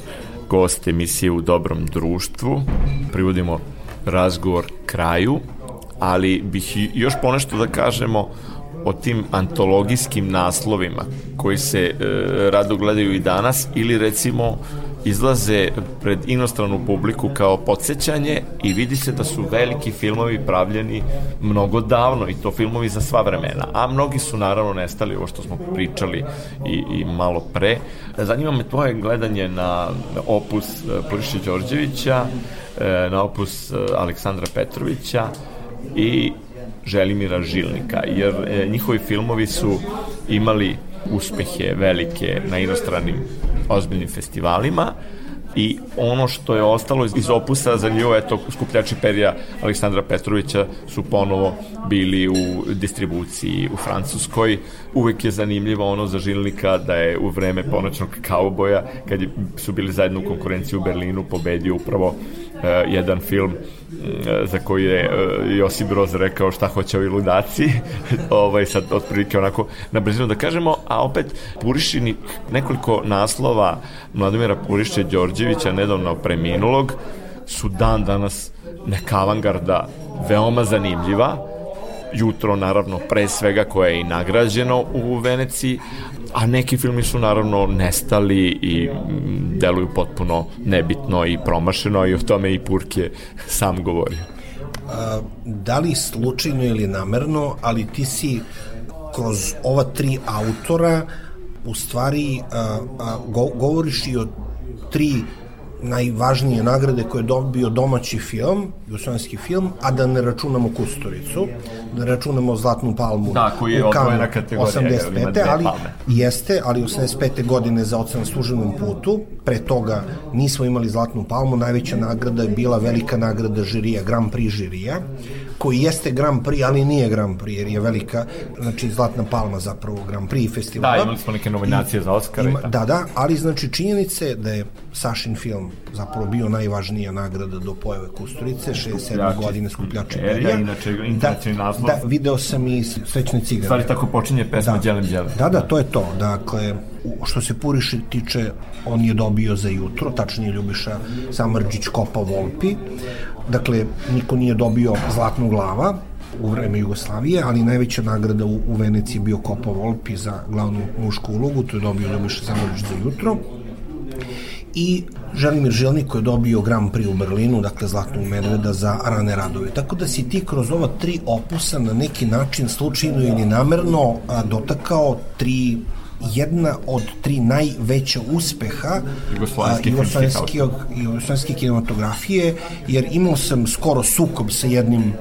gost emisije u dobrom društvu. Privodimo razgovor kraju, ali bih još ponešto da kažemo o tim antologijskim naslovima koji se e, rado gledaju i danas ili recimo izlaze pred inostranu publiku kao podsjećanje i vidi se da su veliki filmovi pravljeni mnogo davno i to filmovi za sva vremena, a mnogi su naravno nestali, ovo što smo pričali i, i malo pre. Zanima me tvoje gledanje na opus e, Poriše Đorđevića, e, na opus e, Aleksandra Petrovića i Želimira Žilnika, jer njihovi filmovi su imali uspehe velike na inostranim ozbiljnim festivalima i ono što je ostalo iz opusa za nju, eto, skupljači perija Aleksandra Petrovića su ponovo bili u distribuciji u Francuskoj. Uvek je zanimljivo ono za Žilnika da je u vreme ponoćnog kauboja, kad su bili zajedno u konkurenciji u Berlinu, pobedio upravo uh, jedan film za koji je uh, Josip Broz rekao šta hoće ovi ludaci, <laughs> ovaj, sad otprilike onako na brzinu da kažemo, a opet Purišini nekoliko naslova Mladomira Purišća Đorđevića, nedavno preminulog, su dan danas neka avangarda veoma zanimljiva, jutro naravno pre svega koje je i nagrađeno u Veneciji, a neki filmi su naravno nestali i deluju potpuno nebitno i promašeno i o tome i Purke sam govorio. A, da li slučajno ili namerno, ali ti si kroz ova tri autora u stvari a, a, go, govoriš i o tri najvažnije nagrade koje je dobio domaći film, jugoslovenski film, a da ne računamo Kusturicu, da računamo Zlatnu palmu da, koji je u Kanu odvojena kategorija, 85. ali palme. jeste, ali 85. godine za ocen na službenom putu, pre toga nismo imali Zlatnu palmu, najveća nagrada je bila velika nagrada žirija, Grand Prix žirija, koji jeste Grand Prix, ali nije Grand Prix, jer je velika, znači Zlatna palma zapravo Grand Prix festivala. Da, imali smo neke nominacije I, za Oscar. Ima, da, da, ali znači činjenice da je Sašin film zapravo bio najvažnija nagrada do pojave Kusturice, 67. godine skupljači perija. Inače, internacionalni da, naslov. Da, video sam i Srećne cigare. Stvari tako počinje pesma da. Đelem Đelem. Da, da, to je to. Dakle, što se Puriše tiče, on je dobio za jutro, tačnije Ljubiša Samrđić Kopa Volpi. Dakle, niko nije dobio zlatnu glava u vreme Jugoslavije, ali najveća nagrada u, u Veneciji bio Kopa Volpi za glavnu mušku ulogu, to je dobio Ljubiša Samrđić za jutro i Želimir Žilnik koji je dobio Grand Prix u Berlinu, dakle Zlatnog medveda za rane radove. Tako da si ti kroz ova tri opusa na neki način slučajno ili namerno dotakao tri jedna od tri najveća uspeha jugoslovenske kinematografije, jer imao sam skoro sukob sa jednim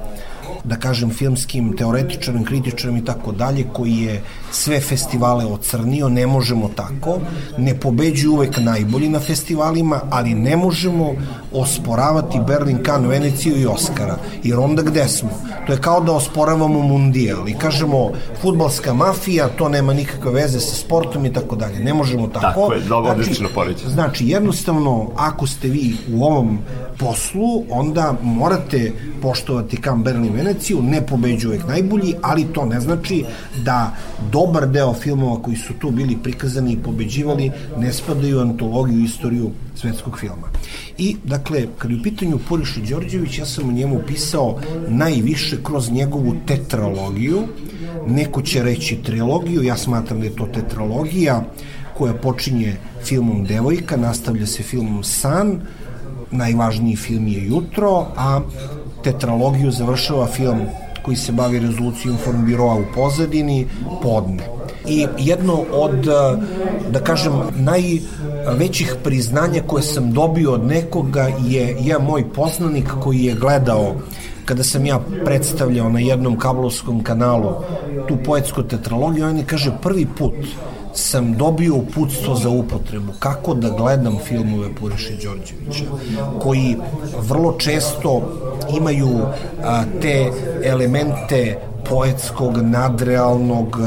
da kažem, filmskim teoretičarom, kritičarom i tako dalje, koji je sve festivale ocrnio, ne možemo tako, ne pobeđuju uvek najbolji na festivalima, ali ne možemo osporavati Berlin, Cannes, Veneciju i Oscara, jer onda gde smo? To je kao da osporavamo mundijal i kažemo futbalska mafija, to nema nikakve veze sa sportom i tako dalje. Ne možemo tako. Tako je, dobro, znači, odlično poređenje. Znači, jednostavno, ako ste vi u ovom poslu, onda morate poštovati Cannes, Berlin, Veneciju, ne pobeđu uvek najbolji, ali to ne znači da dobar deo filmova koji su tu bili prikazani i pobeđivali ne spadaju u antologiju istoriju svetskog filma. I, dakle, kad je u pitanju Puriša Đorđević, ja sam o njemu pisao najviše kroz njegovu tetralogiju, neko će reći trilogiju, ja smatram da je to tetralogija koja počinje filmom Devojka, nastavlja se filmom San, najvažniji film je Jutro, a tetralogiju završava film koji se bavi rezolucijom Biroa u pozadini, Podne. I jedno od, da kažem, najvećih priznanja koje sam dobio od nekoga je je moj poznanik koji je gledao kada sam ja predstavljao na jednom kablovskom kanalu tu poetsku tetralogiju, on je kaže prvi put sam dobio uputstvo za upotrebu kako da gledam filmove Puriše Đorđevića koji vrlo često imaju a, te elemente poetskog, nadrealnog,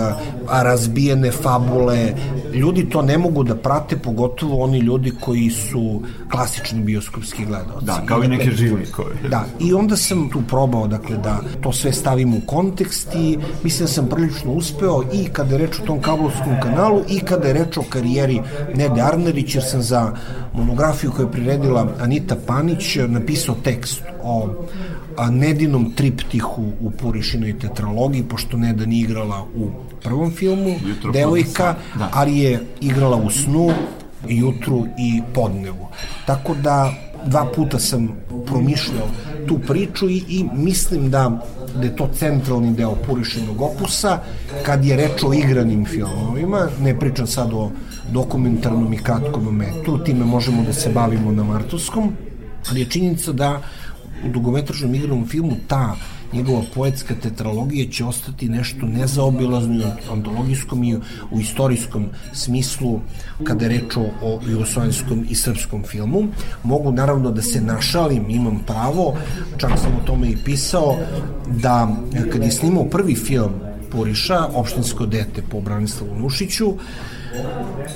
razbijene fabule. Ljudi to ne mogu da prate, pogotovo oni ljudi koji su klasični bioskopski gledalci. Da, kao i, dakle, neke živnikove. Da, i onda sam tu probao dakle, da to sve stavim u kontekst i mislim da sam prilično uspeo i kada je reč o tom kablovskom kanalu i kada je reč o karijeri Nede Arnerić, jer sam za monografiju koju je priredila Anita Panić napisao tekst o a Nedinom triptihu u Purišinoj tetralogiji, pošto Neda nije igrala u prvom filmu, Jutro devojka, da. ali je igrala u snu, jutru i podnevu. Tako da dva puta sam promišljao tu priču i, i mislim da da je to centralni deo Purišinog opusa kad je reč o igranim filmovima ne pričam sad o dokumentarnom i kratkom metru time možemo da se bavimo na Martovskom ali je činjenica da u dugometražnom igranom filmu ta njegova poetska tetralogija će ostati nešto nezaobilazno i antologijskom i u istorijskom smislu kada je reč o jugoslovenskom i srpskom filmu. Mogu naravno da se našalim, imam pravo, čak sam o tome i pisao, da kad je snimao prvi film Puriša, opštinsko dete po Branislavu Nušiću,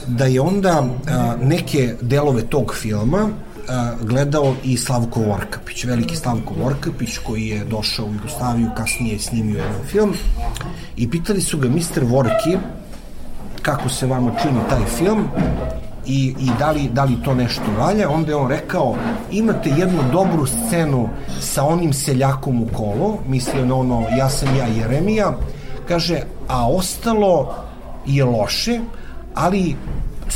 da je onda a, neke delove tog filma gledao i Slavko Vorkapić, veliki Slavko Vorkapić koji je došao u Jugoslaviju, kasnije je snimio jedan film i pitali su ga Mr. Vorki kako se vama čini taj film i, i da, li, da li to nešto valja, onda je on rekao imate jednu dobru scenu sa onim seljakom u kolo, mislio na ono ja sam ja Jeremija, kaže, a ostalo je loše, ali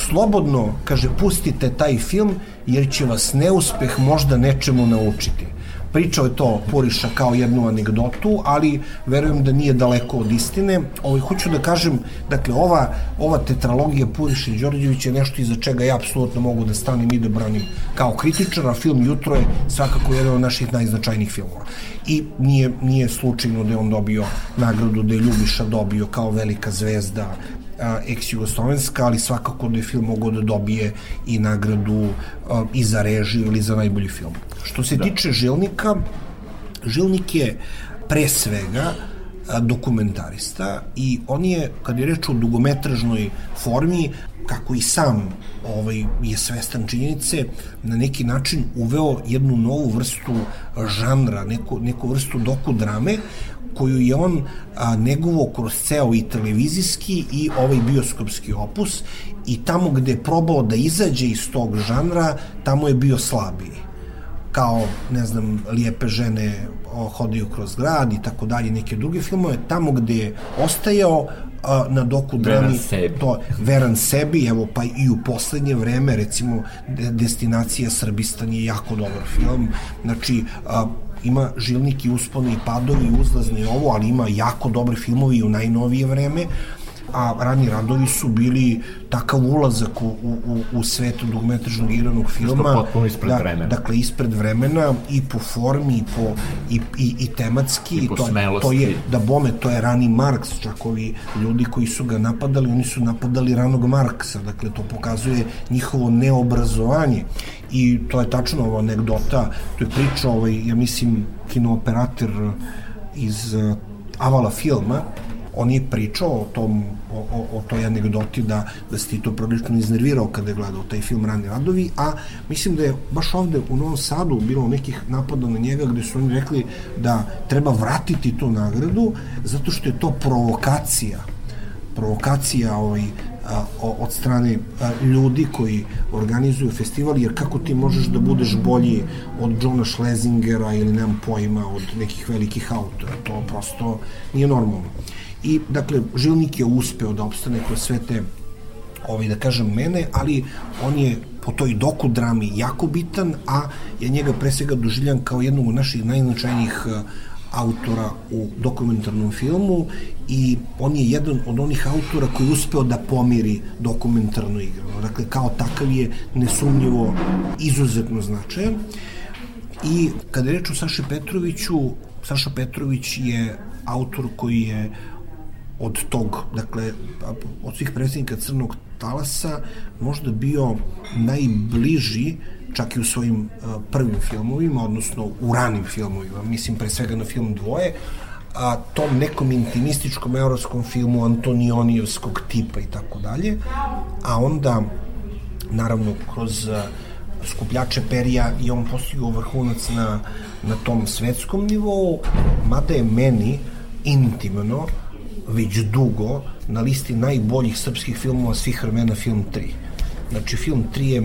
slobodno, kaže, pustite taj film jer će vas neuspeh možda nečemu naučiti. Pričao je to Puriša kao jednu anegdotu, ali verujem da nije daleko od istine. Ovaj, hoću da kažem, dakle, ova, ova tetralogija Puriša i Đorđevića je nešto iza čega ja apsolutno mogu da stanem i da branim kao kritičar, a film Jutro je svakako jedan od naših najznačajnijih filmova. I nije, nije slučajno da je on dobio nagradu, da je Ljubiša dobio kao velika zvezda ex-jugoslovenska, ali svakako da je film mogao da dobije i nagradu a, i za režiju ili za najbolji film. Što se da. tiče Žilnika, Žilnik je pre svega dokumentarista i on je, kad je reč o dugometražnoj formi, kako i sam ovaj, je svestan činjenice, na neki način uveo jednu novu vrstu žanra, neku, neku vrstu dokudrame koju je on a, negovo kroz ceo i televizijski i ovaj bioskopski opus i tamo gde je probao da izađe iz tog žanra, tamo je bio slabiji kao, ne znam, lijepe žene hodaju kroz grad i tako dalje, neke druge filmove, tamo gde je ostajao a, na doku drami veran sebi. to veran sebi evo pa i u poslednje vreme recimo destinacija Srbistan je jako dobar film znači a, ima žilnik i uspone i padovi, uzlazne i ovo, ali ima jako dobre filmovi u najnovije vreme a rani radovi su bili takav ulazak u, u, u svetu dugmetražnog igranog filma. Što potpuno ispred da, vremena. Dakle, ispred vremena i po formi i, po, i, i, i tematski. I po to, smelosti. To je, da bome, to je rani Marks, čak ovi ljudi koji su ga napadali, oni su napadali ranog Marksa, dakle, to pokazuje njihovo neobrazovanje i to je tačno ova anegdota, to je priča, ovaj, ja mislim, kinooperator iz uh, Avala filma, on je pričao o tom o, o, o toj anegdoti da, da se ti to prilično iznervirao kada je gledao taj film Rani radovi, a mislim da je baš ovde u Novom Sadu bilo nekih napada na njega gde su oni rekli da treba vratiti tu nagradu zato što je to provokacija. Provokacija ovaj, a, od strane a, ljudi koji organizuju festival, jer kako ti možeš da budeš bolji od Johna Schlesingera ili nemam pojma od nekih velikih autora, to prosto nije normalno i dakle Žilnik je uspeo da opstane kroz sve te ovaj, da kažem mene, ali on je po toj doku drami jako bitan, a ja njega pre svega doživljam kao jednog od naših najznačajnijih eh, autora u dokumentarnom filmu i on je jedan od onih autora koji je uspeo da pomiri dokumentarno igrano. Dakle, kao takav je nesumnjivo izuzetno značajan. I kada reč o Saši Petroviću, Saša Petrović je autor koji je od tog, dakle, od svih predsjednika Crnog talasa možda bio najbliži čak i u svojim uh, prvim filmovima, odnosno u ranim filmovima, mislim pre svega na film Dvoje, a tom nekom intimističkom evropskom filmu Antonionijevskog tipa i tako dalje, a onda naravno kroz uh, skupljače perija i on postigao vrhunac na, na tom svetskom nivou, mada je meni intimno već dugo na listi najboljih srpskih filmova svih vremena film 3. Znači film 3 je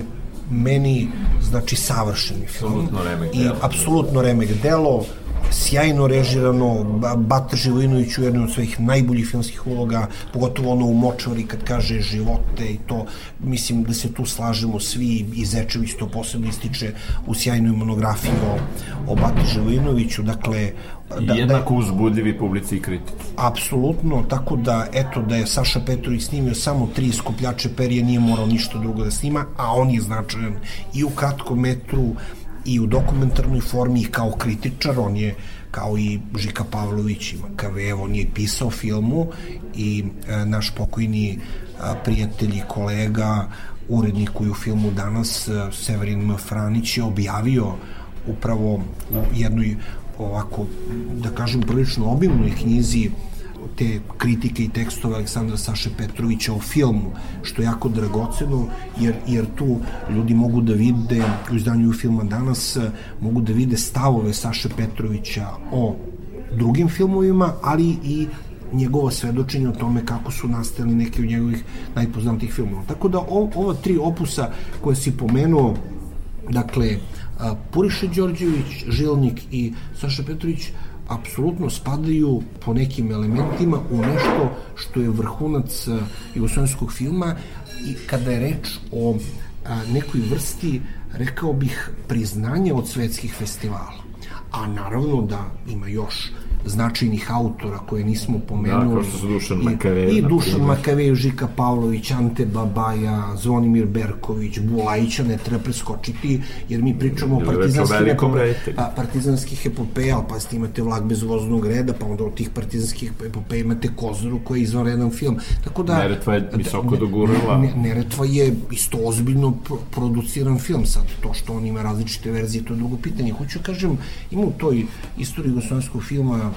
meni znači savršeni film. I apsolutno remek delo sjajno režirano, Bata Živojinović u jednoj od svojih najboljih filmskih uloga, pogotovo ono u Močvari kad kaže živote i to, mislim da se tu slažemo svi i Zečević to posebno ističe u sjajnoj monografiji o, o Bati Živojinoviću, dakle da, jednako da, uzbudljivi publici i kritici. Apsolutno, tako da, eto, da je Saša Petrović snimio samo tri skupljače perije, nije morao ništa drugo da snima, a on je značajan i u kratkom metru, i u dokumentarnoj formi i kao kritičar, on je kao i Žika Pavlović i Makavev, on je pisao filmu i e, naš pokojni a, prijatelj i kolega, urednik u filmu danas, e, Severin M. Franić je objavio upravo u jednoj ovako, da kažem, prilično obilnoj knjizi te kritike i tekstove Aleksandra Saše Petrovića o filmu, što je jako dragoceno, jer, jer tu ljudi mogu da vide, u izdanju filma danas, mogu da vide stavove Saše Petrovića o drugim filmovima, ali i njegovo svedočenje o tome kako su nastali neki od njegovih najpoznatijih filmova. Tako da o, ova tri opusa koje si pomenuo, dakle, Puriša Đorđević, Žilnik i Saša Petrović, apsolutno spadaju po nekim elementima u nešto što je vrhunac a, jugoslovenskog filma i kada je reč o a, nekoj vrsti, rekao bih, priznanja od svetskih festivala. A naravno da ima još značajnih autora koje nismo pomenuli. Da, Dušan I- I Dušan. Makavejev, Žika Pavlović, Ante Babaja, Zvonimir Berković, Bulajića ne treba preskočiti, jer mi pričamo o Jer je reč o partizanskim velikom epope- reditelju. pa, partizanskih epopeja, ali pa imate Vlak bez voznog reda, pa onda od tih partizanskih epopeja imate Kozoru koji je izvanredan film. Tako da, Neretva je visoko ne- dogurala. Ne, Neretva je isto ozbiljno pro- produciran film sad. To što on ima različite verzije, to je drugo pitanje. Hoću da kažem, ima u toj istoriji jugoslovenskog filma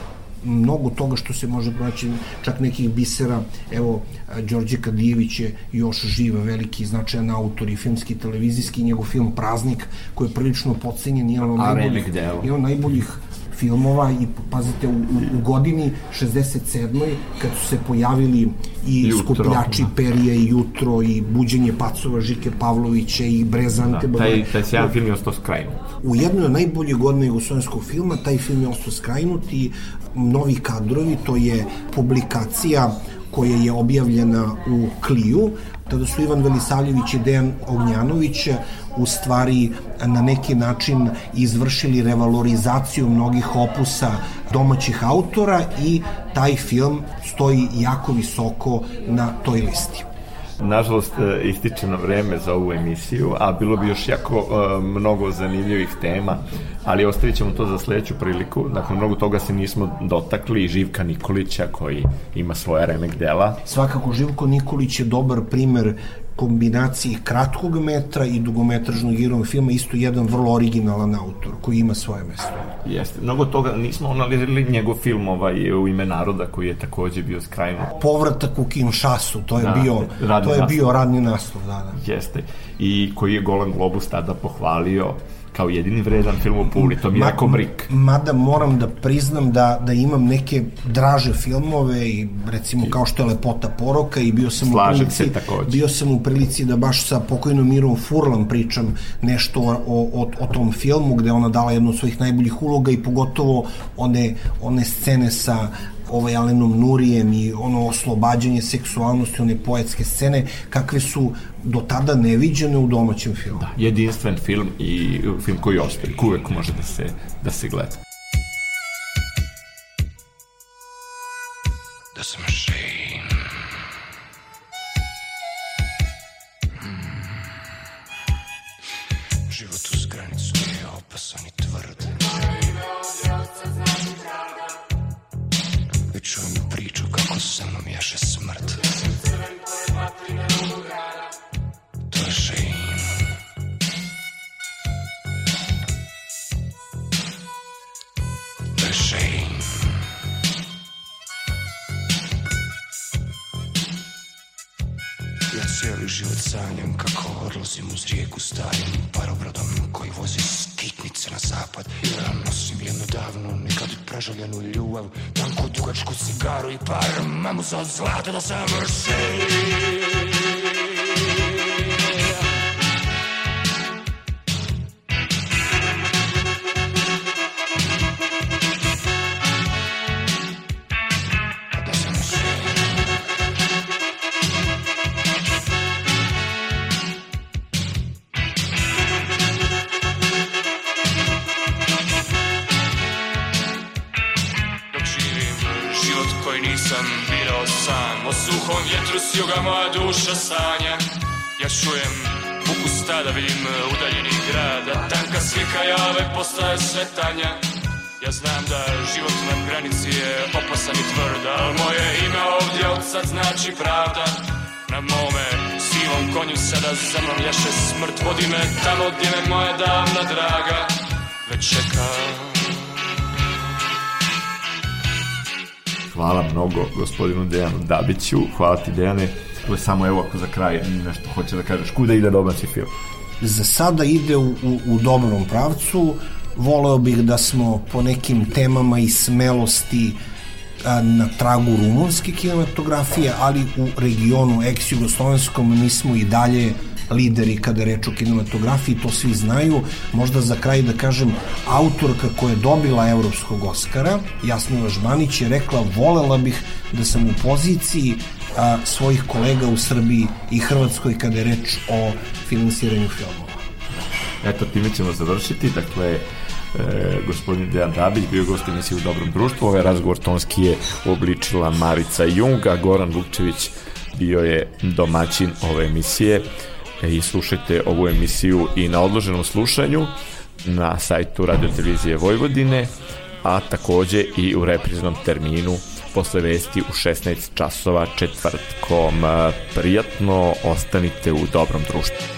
mnogo toga što se može pronaći, čak nekih bisera. Evo, Đorđe Kadijević je još živ, veliki značajan autor i filmski i televizijski, njegov film Praznik, koji je prilično pocenjen, od A najboljih, od najboljih filmova i pazite u, u, u godini 67. kad su se pojavili i Jutro, skupljači da. perije i jutro i buđenje pacova Žike Pavlovića i Brezante Da, taj, taj sjajan film je ostao skrajnut. u jednoj od najboljih godina jugoslovenskog filma taj film je ostao skrajnut i novi kadrovi, to je publikacija koja je objavljena u Kliju, tada su Ivan Velisavljević i Dejan Ognjanović u stvari na neki način izvršili revalorizaciju mnogih opusa domaćih autora i taj film stoji jako visoko na toj listi. Nažalost, e, ističe nam vreme za ovu emisiju, a bilo bi još jako e, mnogo zanimljivih tema, ali ostavit ćemo to za sledeću priliku. Dakle, mnogo toga se nismo dotakli Živka Nikolića koji ima svoja remek dela. Svakako Živko Nikolić je dobar primer kombinaciji kratkog metra i dugometražnog igrog filma, isto jedan vrlo originalan autor koji ima svoje mesto. Jeste. Mnogo toga nismo analizirali njegov film ovaj, u ime naroda koji je takođe bio skrajnut. Povratak u Kinshasu, to je Da, bio to je naslov. bio radni naslov, da, da. Jeste. I koji je Golan Globus tada pohvalio kao jedini vredan film u Puli, to mi je rekao Brik. Mada moram da priznam da, da imam neke draže filmove i recimo kao što je Lepota poroka i bio sam Slažem u prilici, se takođe. bio sam u prilici da baš sa pokojnom Mirom Furlan pričam nešto o, o, o tom filmu gde ona dala jednu od svojih najboljih uloga i pogotovo one, one scene sa ovaj Alenom Nurijem i ono oslobađanje seksualnosti, one poetske scene, kakve su do tada neviđene u domaćem filmu. Da. Jedinstven film i film koji ostaje, uvek može da se, da se gleda. That's a zapad. Ja nosim jednu davnu, nikad prežaljenu ljubav, tanku dugačku cigaru i par mamuza od zlata da sam mršen. Sve tanja Ja znam da život na granici je opasan i tvrd Al moje ime ovdje od sad znači pravda Na mome sivom konju sada za mnom jaše smrt Vodi me tamo gdje me moja davna draga Već čeka Hvala mnogo gospodinu Dejanu Dabiću. Hvala ti Dejane. To je samo evo ako za kraj nešto hoće da kažeš. Kuda ide domaći film? za sada ide u, u, u dobrom pravcu. Voleo bih da smo po nekim temama i smelosti na tragu rumunske kinematografije, ali u regionu ex-jugoslovenskom mi smo i dalje lideri kada reč o kinematografiji, to svi znaju. Možda za kraj da kažem, autorka koja je dobila Evropskog Oscara, Jasmila Žbanić, je rekla volela bih da sam u poziciji a, svojih kolega u Srbiji i Hrvatskoj kada je reč o finansiranju filmova. Eto, time ćemo završiti. Dakle, e, gospodin Dejan Dabić bio gost emisije u Dobrom društvu. Ovaj razgovor tonski je obličila Marica Junga, Goran Vukčević bio je domaćin ove emisije i slušajte ovu emisiju i na odloženom slušanju na sajtu Radio Televizije Vojvodine, a takođe i u repriznom terminu posle vesti u 16 časova četvrtkom. Prijatno ostanite u dobrom društvu.